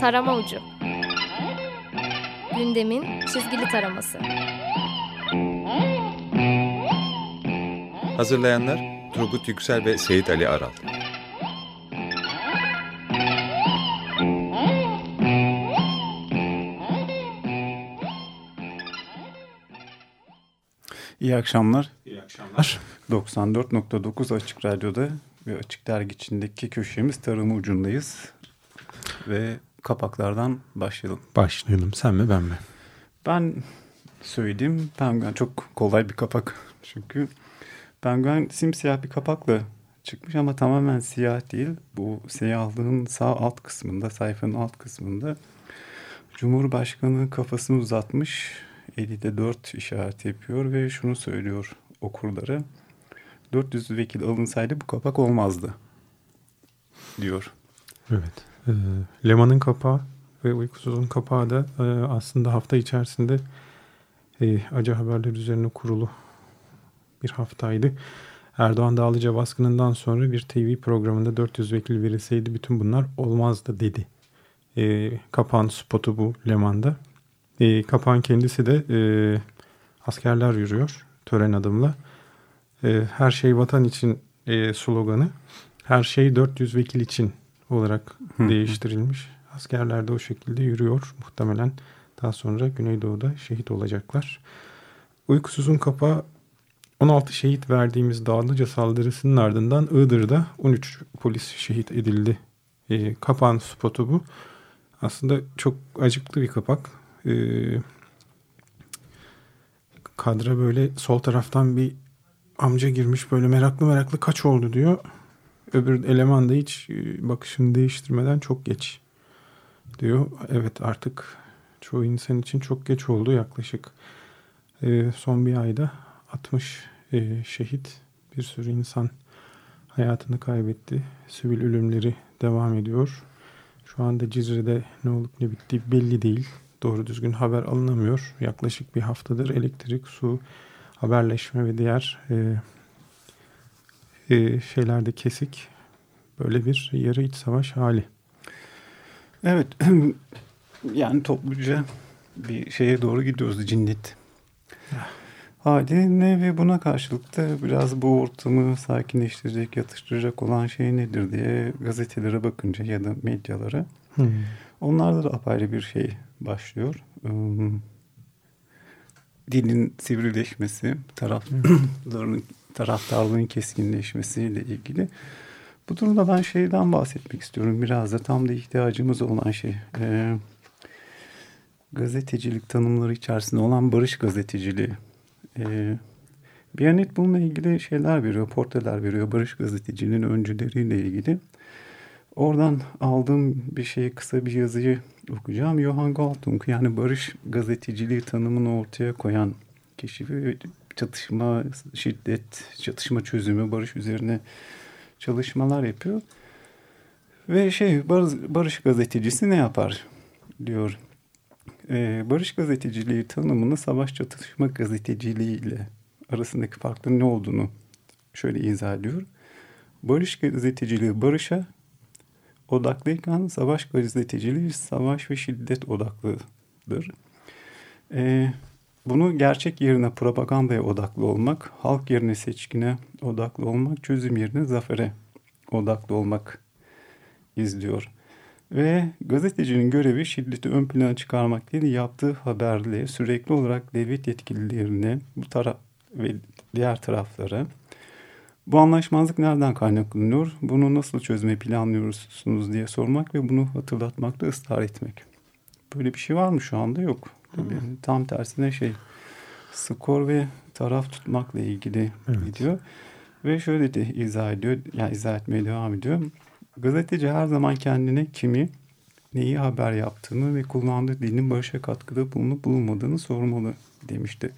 Tarama Ucu Gündemin çizgili taraması Hazırlayanlar Turgut Yüksel ve Seyit Ali Aral İyi akşamlar. İyi akşamlar. 94.9 Açık Radyo'da ve Açık Dergi içindeki köşemiz tarım ucundayız. Ve kapaklardan başlayalım. Başlayalım. Sen mi ben mi? Ben söyleyeyim. Penguen çok kolay bir kapak. Çünkü penguen simsiyah bir kapakla çıkmış ama tamamen siyah değil. Bu siyahlığın sağ alt kısmında, sayfanın alt kısmında Cumhurbaşkanı kafasını uzatmış. Eli de 4 işaret yapıyor ve şunu söylüyor okurlara. 400 vekil alınsaydı bu kapak olmazdı diyor. Evet. E, Leman'ın kapağı ve Uykusuz'un kapağı da e, aslında hafta içerisinde e, acı haberler üzerine kurulu bir haftaydı. Erdoğan Dağlıca baskınından sonra bir TV programında 400 vekil verilseydi bütün bunlar olmazdı dedi. E, kapağın spotu bu Leman'da. E, kapağın kendisi de e, askerler yürüyor tören adımla. E, her şey vatan için e, sloganı. Her şey 400 vekil için olarak değiştirilmiş. Askerler de o şekilde yürüyor. Muhtemelen daha sonra Güneydoğu'da şehit olacaklar. Uykusuzun kapağı 16 şehit verdiğimiz Dağlıca saldırısının ardından Iğdır'da 13 polis şehit edildi. E, kapağın spotu bu. Aslında çok acıklı bir kapak. E, kadra böyle sol taraftan bir amca girmiş böyle meraklı meraklı kaç oldu diyor. Öbür eleman da hiç bakışını değiştirmeden çok geç diyor. Evet artık çoğu insan için çok geç oldu yaklaşık e, son bir ayda 60 e, şehit bir sürü insan hayatını kaybetti. Sivil ölümleri devam ediyor. Şu anda Cizre'de ne olup ne bittiği belli değil. Doğru düzgün haber alınamıyor. Yaklaşık bir haftadır elektrik, su, haberleşme ve diğer e, e, şeylerde kesik. Böyle bir yarı iç savaş hali. Evet. yani topluca bir şeye doğru gidiyoruz cinnet. Haline ve buna karşılık da biraz bu ortamı sakinleştirecek, yatıştıracak olan şey nedir diye gazetelere bakınca ya da medyalara hmm. onlarda da apayrı bir şey başlıyor. Dilin sivrileşmesi, tarafların taraftarlığın keskinleşmesiyle ilgili. Bu durumda ben şeyden bahsetmek istiyorum. Biraz da tam da ihtiyacımız olan şey. Ee, gazetecilik tanımları içerisinde olan barış gazeteciliği. Ee, Biyanet bununla ilgili şeyler veriyor, portreler veriyor. Barış gazeteciliğinin öncüleriyle ilgili. Oradan aldığım bir şey, kısa bir yazıyı okuyacağım. Johann Galtung yani barış gazeteciliği tanımını ortaya koyan kişi ve çatışma, şiddet, çatışma çözümü, barış üzerine çalışmalar yapıyor. Ve şey barış, barış gazetecisi ne yapar diyor. Ee, barış gazeteciliği tanımını savaş çatışma gazeteciliği ile arasındaki farkın ne olduğunu şöyle izah ediyor. Barış gazeteciliği barışa odaklıyken savaş gazeteciliği savaş ve şiddet odaklıdır. Ee, bunu gerçek yerine propagandaya odaklı olmak, halk yerine seçkine odaklı olmak, çözüm yerine zafere odaklı olmak izliyor. Ve gazetecinin görevi şiddeti ön plana çıkarmak değil, yaptığı haberle sürekli olarak devlet yetkililerine bu taraf ve diğer taraflara bu anlaşmazlık nereden kaynaklanıyor? Bunu nasıl çözmeyi planlıyorsunuz diye sormak ve bunu hatırlatmakta ısrar etmek. Böyle bir şey var mı şu anda? Yok. Tabii. Tam tersine şey skor ve taraf tutmakla ilgili evet. gidiyor. Ve şöyle de izah ediyor, yani izah etmeye devam ediyor. Gazeteci her zaman kendine kimi, neyi haber yaptığını ve kullandığı dilin barışa katkıda bulunup bulunmadığını sormalı demişti.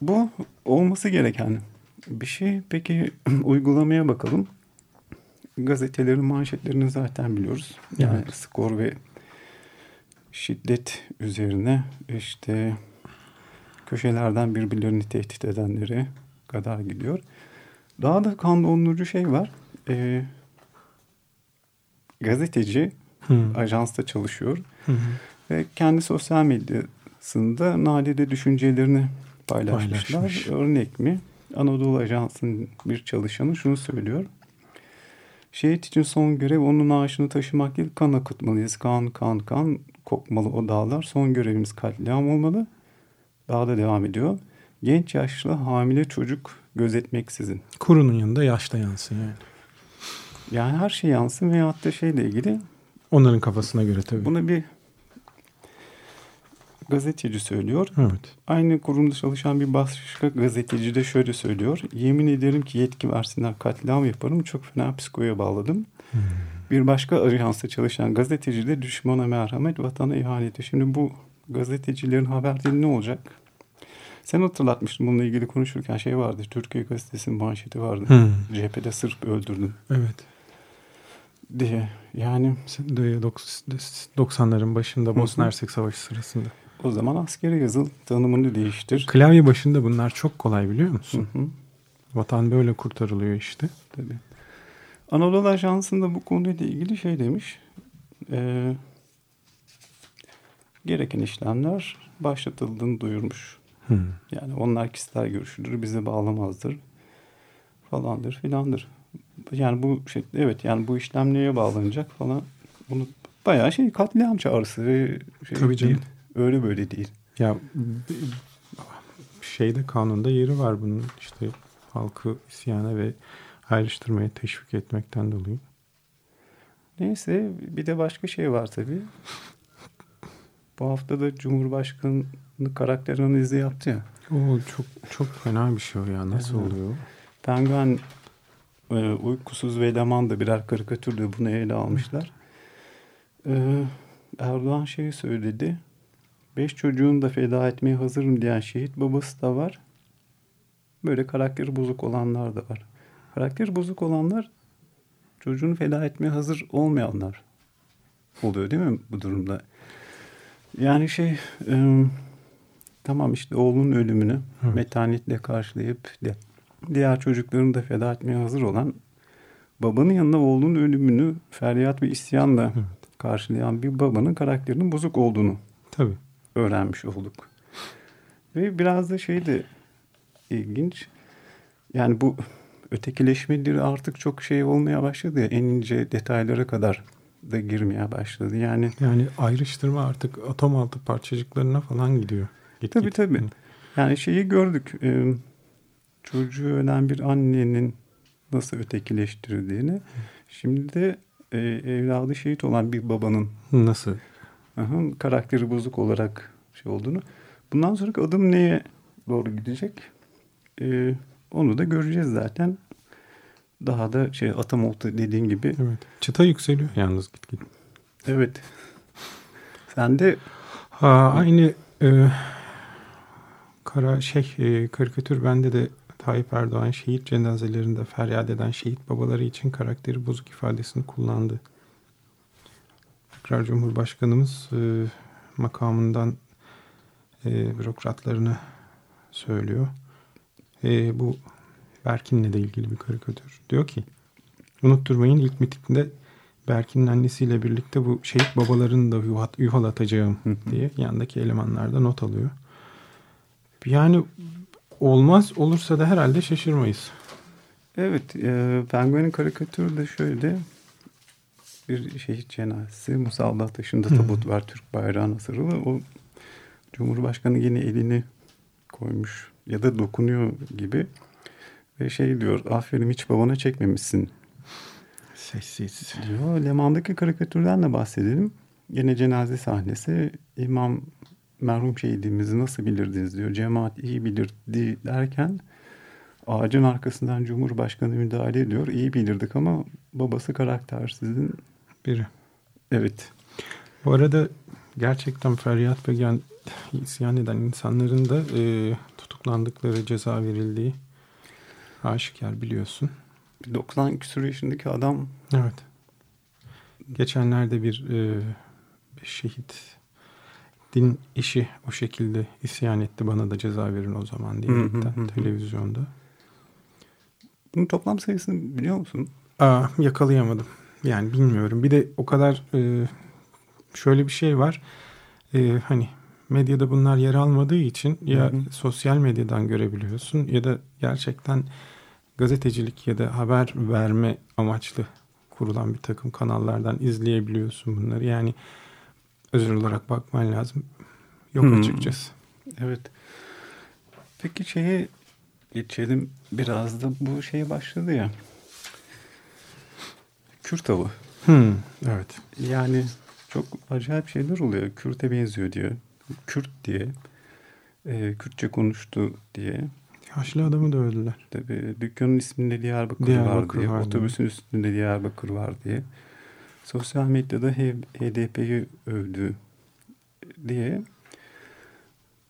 Bu olması gereken bir şey. Peki uygulamaya bakalım. Gazetelerin manşetlerini zaten biliyoruz. Yani evet. skor ve şiddet üzerine işte köşelerden birbirlerini tehdit edenlere kadar gidiyor. Daha da kan dondurucu şey var. Ee, gazeteci Hı. ajansta çalışıyor. Hı. Ve kendi sosyal medyasında nadide düşüncelerini paylaşmışlar. Paylaşmış. Örnek mi? Anadolu Ajansı'nın bir çalışanı şunu söylüyor. Şehit için son görev onun naaşını taşımak değil kan akıtmalıyız. Kan kan kan kokmalı o dağlar. Son görevimiz katliam olmalı. Daha da devam ediyor. Genç yaşlı hamile çocuk gözetmeksizin. Kurunun yanında yaş da yansın yani. Yani her şey yansın veyahut da şeyle ilgili Onların kafasına göre tabii. Buna bir gazeteci söylüyor. Evet. Aynı kurumda çalışan bir başka gazeteci de şöyle söylüyor. Yemin ederim ki yetki versinler katliam yaparım. Çok fena psikoya bağladım. Hmm. Bir başka ajansta çalışan gazeteci de düşmana merhamet, vatana ihaneti. Şimdi bu gazetecilerin haberleri ne olacak? Sen hatırlatmıştın bununla ilgili konuşurken şey vardı. Türkiye Gazetesi'nin manşeti vardı. Hı. Cephede sırf öldürdün Evet. diye. Yani Sen de doks- 90'ların başında. Bosna Hersek Savaşı sırasında. o zaman askere yazıl, tanımını değiştir. Klavye başında bunlar çok kolay biliyor musun? Hı hı. Vatan böyle kurtarılıyor işte. Tabii. Anadolu Ajansı'nda bu konuyla ilgili şey demiş. Ee, gereken işlemler başlatıldığını duyurmuş. Hı. Yani onlar kişisel görüşüdür, bize bağlamazdır falandır filandır. Yani bu şey evet yani bu işlem neye bağlanacak falan bunu bayağı şey katliam çağrısı ve şey Tabii canım. değil. Öyle böyle değil. Ya şeyde kanunda yeri var bunun işte halkı isyana ve ayrıştırmaya teşvik etmekten dolayı. Neyse bir de başka şey var tabii. Bu hafta da Cumhurbaşkanı karakter analizi yaptı ya. O çok çok fena bir şey o ya. Nasıl Evet. oluyor? Penguen e, Uykusuz ve Leman da birer karikatürde bunu ele almışlar. E, Erdoğan şeyi söyledi. Beş çocuğunu da feda etmeye hazırım diyen şehit babası da var. Böyle karakteri bozuk olanlar da var. Karakteri bozuk olanlar çocuğunu feda etmeye hazır olmayanlar oluyor değil mi bu durumda? Yani şey e, tamam işte oğlunun ölümünü Evet. metanetle karşılayıp de, diğer çocuklarını da feda etmeye hazır olan babanın yanında oğlunun ölümünü feryat ve isyanla Evet. karşılayan bir babanın karakterinin bozuk olduğunu Tabii. öğrenmiş olduk. Ve biraz da şey de ilginç. Yani bu ötekileşmeleri artık çok şey olmaya başladı ya. En ince detaylara kadar da girmeye başladı. Yani Yani ayrıştırma artık atom altı parçacıklarına falan gidiyor. Git Tabii, git. tabii. Yani şeyi gördük. e, çocuğu ölen bir annenin nasıl ötekileştirildiğini. Şimdi de e, evladı şehit olan bir babanın Nasıl? aha, karakteri bozuk olarak şey olduğunu. Bundan sonraki adım neye doğru gidecek? E, onu da göreceğiz zaten. Daha da şey atom oldu dediğin gibi. Evet. Çıta yükseliyor yalnız git git. Evet. Sen de Ha, aynı e, kara şey e, karikatür bende de Tayyip Erdoğan şehit cenazelerinde feryat eden şehit babaları için karakteri bozuk ifadesini kullandı. Tekrar Cumhurbaşkanımız e, makamından e, bürokratlarına söylüyor. E, bu Berkin'le de ilgili bir karikatür. Diyor ki unutturmayın ilk mitingde Berkin'in annesiyle birlikte bu şehit babalarını da hı. diye yandaki elemanlar da not alıyor. Yani olmaz olursa da herhalde şaşırmayız. Evet, e, Penguin'in karikatürü de şöyle bir şehit cenazesi. Musalla taşında tabut var Türk bayrağına sarılı. O Cumhurbaşkanı yine elini koymuş ya da dokunuyor gibi. Ve şey diyor, aferin hiç babana çekmemişsin Sessiz. diyor. Leman'daki karikatürden de bahsedelim. Yine cenaze sahnesi. İmam merhum şehidimizi nasıl bilirdiniz diyor. Cemaat iyi bilirdi derken ağacın arkasından Cumhurbaşkanı müdahale ediyor. İyi bilirdik ama babası karaktersizin Biri. evet Bu arada gerçekten feryat ve isyan eden insanların da e, tutuklandıkları ceza verildiği aşikar biliyorsun. 90 küsur yaşındaki adam Evet. Geçenlerde bir e, bir şehit din işi o şekilde isyan etti bana da ceza verin o zaman diye Hı hı hı televizyonda. bunun toplam sayısını biliyor musun? Aa, yakalayamadım. Yani bilmiyorum. Bir de o kadar e, şöyle bir şey var. E, hani medyada bunlar yer almadığı için ya Hı hı. sosyal medyadan görebiliyorsun ya da gerçekten gazetecilik ya da haber verme amaçlı kurulan bir takım kanallardan izleyebiliyorsun bunları. Yani özel olarak bakman lazım. Yok Hmm. açıkçası. Evet. Peki şeye geçelim biraz da bu şey başladı ya. Kürt avı. Hmm, evet. Yani çok acayip şeyler oluyor. Kürt'e benziyor diyor. Kürt diye. e, Kürtçe konuştu diye. Yaşlı adamı da öldüler. Tabii dükkanın isminde Diyarbakır, Diyarbakır var diye. var otobüsün üstünde Diyarbakır var diye. Sosyal medyada HDP'yi övdü diye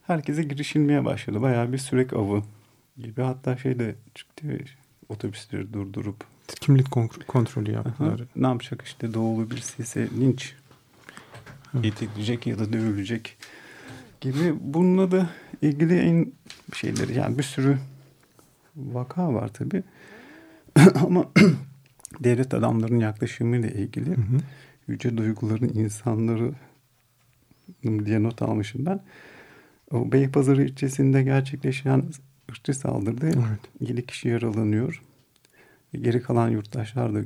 herkese girişilmeye başladı. Bayağı bir sürek avı gibi. Hatta şey de çıktı otobüsleri durdurup Kimlik kon- kontrolü aha, yaptılar. ne yapacak işte doğulu birisi ise linç Evet. yetikleyecek ya da dövülecek gibi. Bununla da ilgili en şeyleri yani bir sürü vaka var tabi. Ama devlet adamlarının yaklaşımıyla ilgili Hı hı. yüce duyguların insanları diye not almışım ben. O Beypazarı ilçesinde gerçekleşen ırkçı saldırıda Evet. 7 kişi yaralanıyor. Geri kalan yurttaşlar da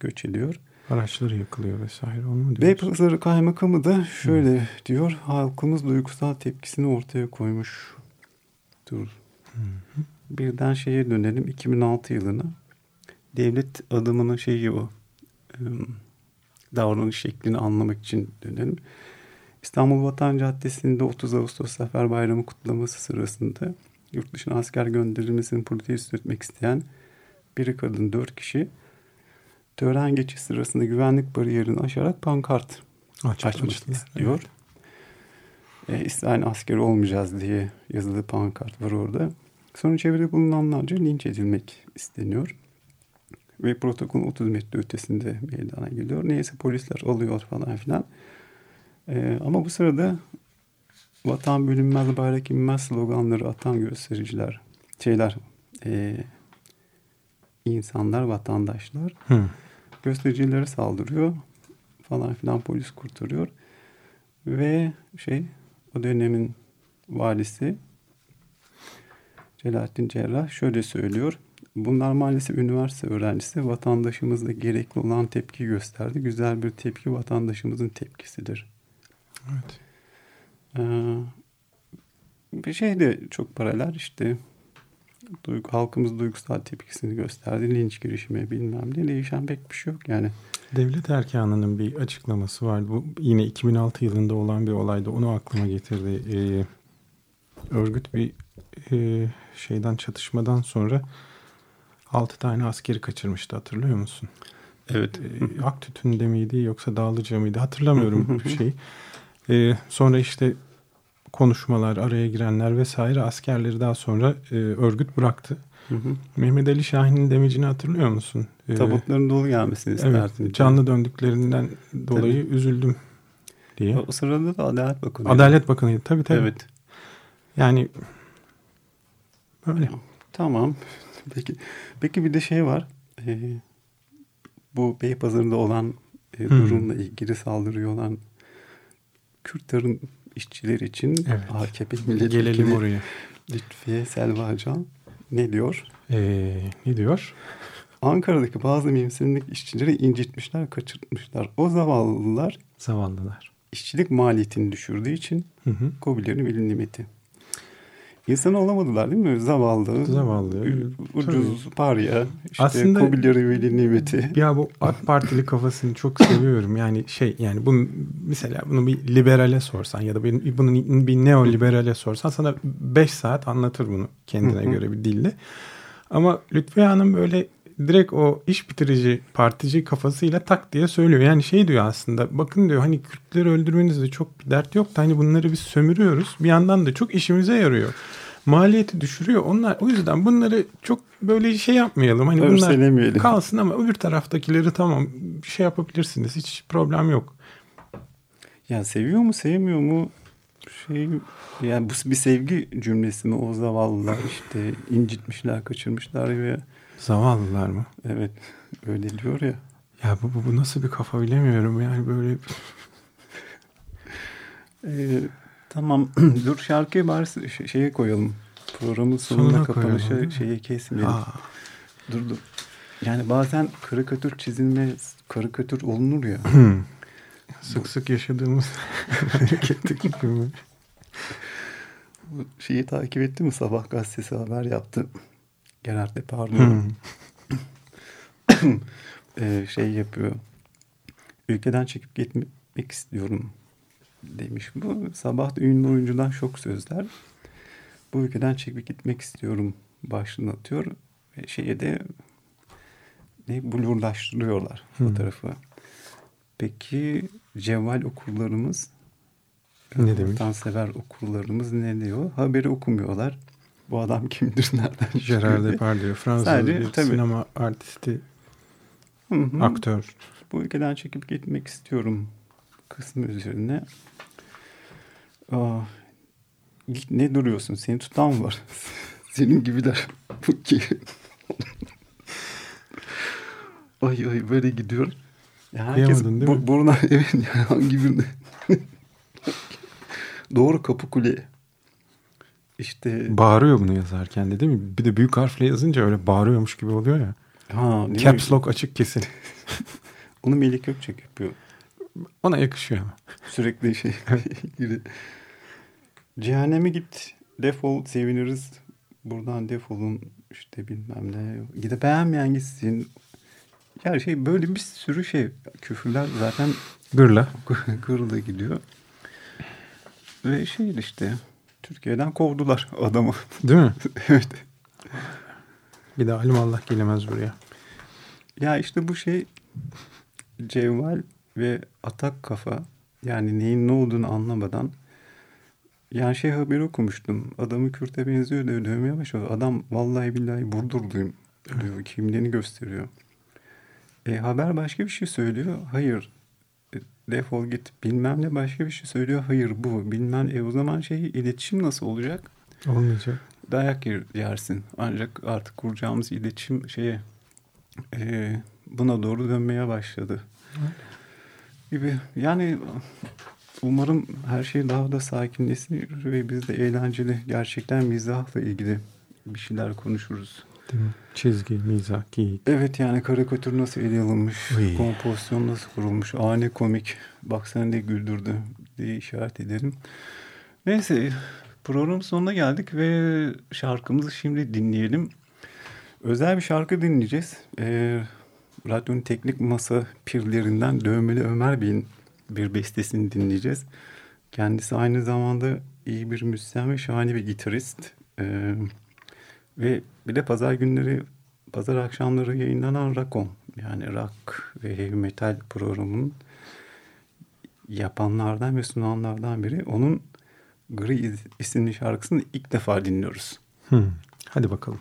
göç ediyor. Araçları yakılıyor vesaire. Onu mu diyorsun? Beypazarı kaymakamı da şöyle diyor. Halkımız duygusal tepkisini ortaya koymuş. Dur. Birden şeye dönelim 2006 yılına. Devlet adımının şeyi o. Davranış şeklini anlamak için dönelim. İstanbul Vatan Caddesi'nde 30 Ağustos Zafer Bayramı kutlaması sırasında yurt dışına asker gönderilmesini protesto etmek isteyen biri kadın dört kişi tören geçiş sırasında güvenlik bariyerini aşarak pankart Aç, açmak açtılar. istiyor. E, İsrail askeri olmayacağız diye yazılı pankart var orada. Sonra çevrede bulunanlarca linç edilmek isteniyor. Ve protokol 30 metre ötesinde meydana geliyor. Neyse polisler alıyor falan filan. E, ama bu sırada vatan bölünmez bayrak inmez sloganları atan göstericiler, şeyler, e, insanlar, vatandaşlar Hı. göstericilere saldırıyor falan filan polis kurtarıyor. Ve şey o dönemin valisi Celalettin Cerrah şöyle söylüyor. Bunlar maalesef üniversite öğrencisi vatandaşımızda gerekli olan tepki gösterdi. Güzel bir tepki vatandaşımızın tepkisidir. Evet. Ee, bir şey de çok paralel işte duygu, halkımız duygusal tepkisini gösterdi. Linç girişimi bilmem ne değişen pek bir şey yok yani. Devlet erkanının bir açıklaması vardı. Bu yine 2006 yılında olan bir olaydı. Onu aklıma getirdi. Ee, örgüt bir e, şeyden çatışmadan sonra 6 tane askeri kaçırmıştı hatırlıyor musun? Evet. Ee, Aktütün'de miydi yoksa Dağlıca mıydı hatırlamıyorum bir şey. Ee, sonra işte konuşmalar, araya girenler vesaire askerleri daha sonra e, örgüt bıraktı. Hı hı. Mehmet Ali Şahin'in demecini hatırlıyor musun? Ee, Tabutların dolu gelmesini Evet, isterdim. canlı döndüklerinden dolayı üzüldüm diye. O sırada da Adalet Bakanı. Adalet Bakanı'ydı tabii tabii. Evet. Yani böyle. Tamam. Peki peki bir de şey var. Ee, bu Beypazarı'nda olan e, durumla ilgili saldırıyor olan Kürtlerin işçileri için Evet. AKP Gelelim milletvekili oraya. Lütfiye Selvacan ne diyor? Ee, ne diyor? Ankara'daki bazı mevsimlik işçileri incitmişler, kaçırtmışlar. O zavallılar Zavallılar. işçilik maliyetini düşürdüğü için Hı hı. Kobilerin veli nimeti. İnsan olamadılar değil mi? Zavallı, Zavallı, ucuz, parya, işte Aslında- Kobilerin veli nimeti. Ya bu AK Partili kafasını çok seviyorum. Yani şey yani bunu mesela bunu bir liberale sorsan ya da bir, bunu bir neoliberale sorsan sana 5 saat anlatır bunu kendine göre bir dille. Ama Lütfiye Hanım böyle direkt o iş bitirici partici kafasıyla tak diye söylüyor. Yani şey diyor aslında bakın diyor hani Kürtleri öldürmenizde çok bir dert yok da hani bunları biz sömürüyoruz. Bir yandan da çok işimize yarıyor. Maliyeti düşürüyor. Onlar o yüzden bunları çok böyle şey yapmayalım. Hani bunlar kalsın ama öbür taraftakileri tamam şey yapabilirsiniz. Hiç problem yok. Ya seviyor mu sevmiyor mu? Şey yani bu bir sevgi cümlesi mi o zavallılar işte incitmişler kaçırmışlar ve Zavallılar mı? evet öyle diyor ya. Ya bu, bu, bu nasıl bir kafa bilemiyorum yani böyle Ee, tamam dur şarkıyı bari şeye koyalım. Programın sonuna, Sonuna kapanışa şeyi kesmeyelim. Aa, Dur dur. Yani bazen karikatür çizilmez, karikatür olunur ya. sık sık yaşadığımız hareketli gibi şeyi takip etti mi? Sabah gazetesi haber yaptı. Gerard Depardieu Hmm. e, şey yapıyor. Ülkeden çekip gitmek istiyorum demiş. Bu sabah da ünlü oyuncudan şok sözler. Bu ülkeden çekip gitmek istiyorum başlığını atıyor. Ve şeye de ne blurlaştırıyorlar Hmm. fotoğrafı. Peki cevval okurlarımız Ne demiş? Vatansever okurlarımız ne diyor? Haberi okumuyorlar. Bu adam kimdir, nereden Gerard? Depardieu Fransız Sadece, bir tabii. sinema artisti, Hı hı. aktör. Bu ülkeden çekip gitmek istiyorum kısmı üzerine. Aa, ilk ne duruyorsun? Seni tutan mı var? Senin gibiler. Bu ki. ay ay böyle gidiyor. Ya herkes Kıyamadın değil bu, mi? buruna evet yani hangi birine? Doğru kapı kule. İşte Bağırıyor bunu yazarken de değil mi? Bir de büyük harfle yazınca öyle bağırıyormuş gibi oluyor ya. ha? Caps lock açık kesin. Onu Melih Gökçek yapıyor. Ona yakışıyor ama. Sürekli şey. Cehenneme git defol seviniriz. Buradan defolun işte bilmem ne. Gide beğenmeyen gitsin. Yani şey böyle bir sürü şey. Küfürler zaten Gırla. kırıldı gidiyor. Ve şey işte Türkiye'den kovdular adamı. Değil mi? evet. Bir daha Allah gelemez buraya. Ya işte bu şey cevval ve atak kafa yani neyin ne olduğunu anlamadan yani şey haberi okumuştum. Adamı Kürt'e benziyor diyor dövmeye başlıyor. Adam vallahi billahi Burdurluyum diyor. Kimliğini gösteriyor. E, haber başka bir şey söylüyor. Hayır. E, defol git. Bilmem ne başka bir şey söylüyor. Hayır bu. Bilmem e o zaman şey iletişim nasıl olacak? Olmayacak. dayak yer- yersin. Ancak artık kuracağımız iletişim şeye e, buna doğru dönmeye başladı. Gibi. Yani umarım her şey daha da sakinleşir ve biz de eğlenceli gerçekten mizahla ilgili bir şeyler konuşuruz. Değil mi? Çizgi, mizah, geyik. Evet yani karikatür nasıl ele alınmış, Uy. kompozisyon nasıl kurulmuş, ani komik, bak sen de güldürdü diye işaret edelim. Neyse program sonuna geldik ve şarkımızı şimdi dinleyelim. Özel bir şarkı dinleyeceğiz. Ee, radyonun teknik masa pirlerinden Dövmeli Ömer Bey'in bir bestesini dinleyeceğiz. Kendisi aynı zamanda iyi bir müzisyen ve şahane bir gitarist. Ee, ve bir de pazar günleri, pazar akşamları yayınlanan Rakon yani rock ve heavy metal programının yapanlardan ve sunanlardan biri. Onun Gri isimli şarkısını ilk defa dinliyoruz. Hmm. Hadi bakalım.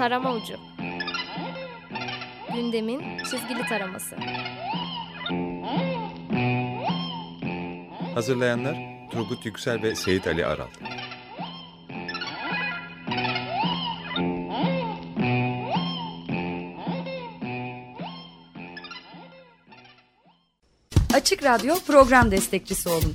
Tarama Ucu Gündemin çizgili taraması Hazırlayanlar Turgut Yüksel ve Seyit Ali Aral. Açık Radyo program destekçisi olun.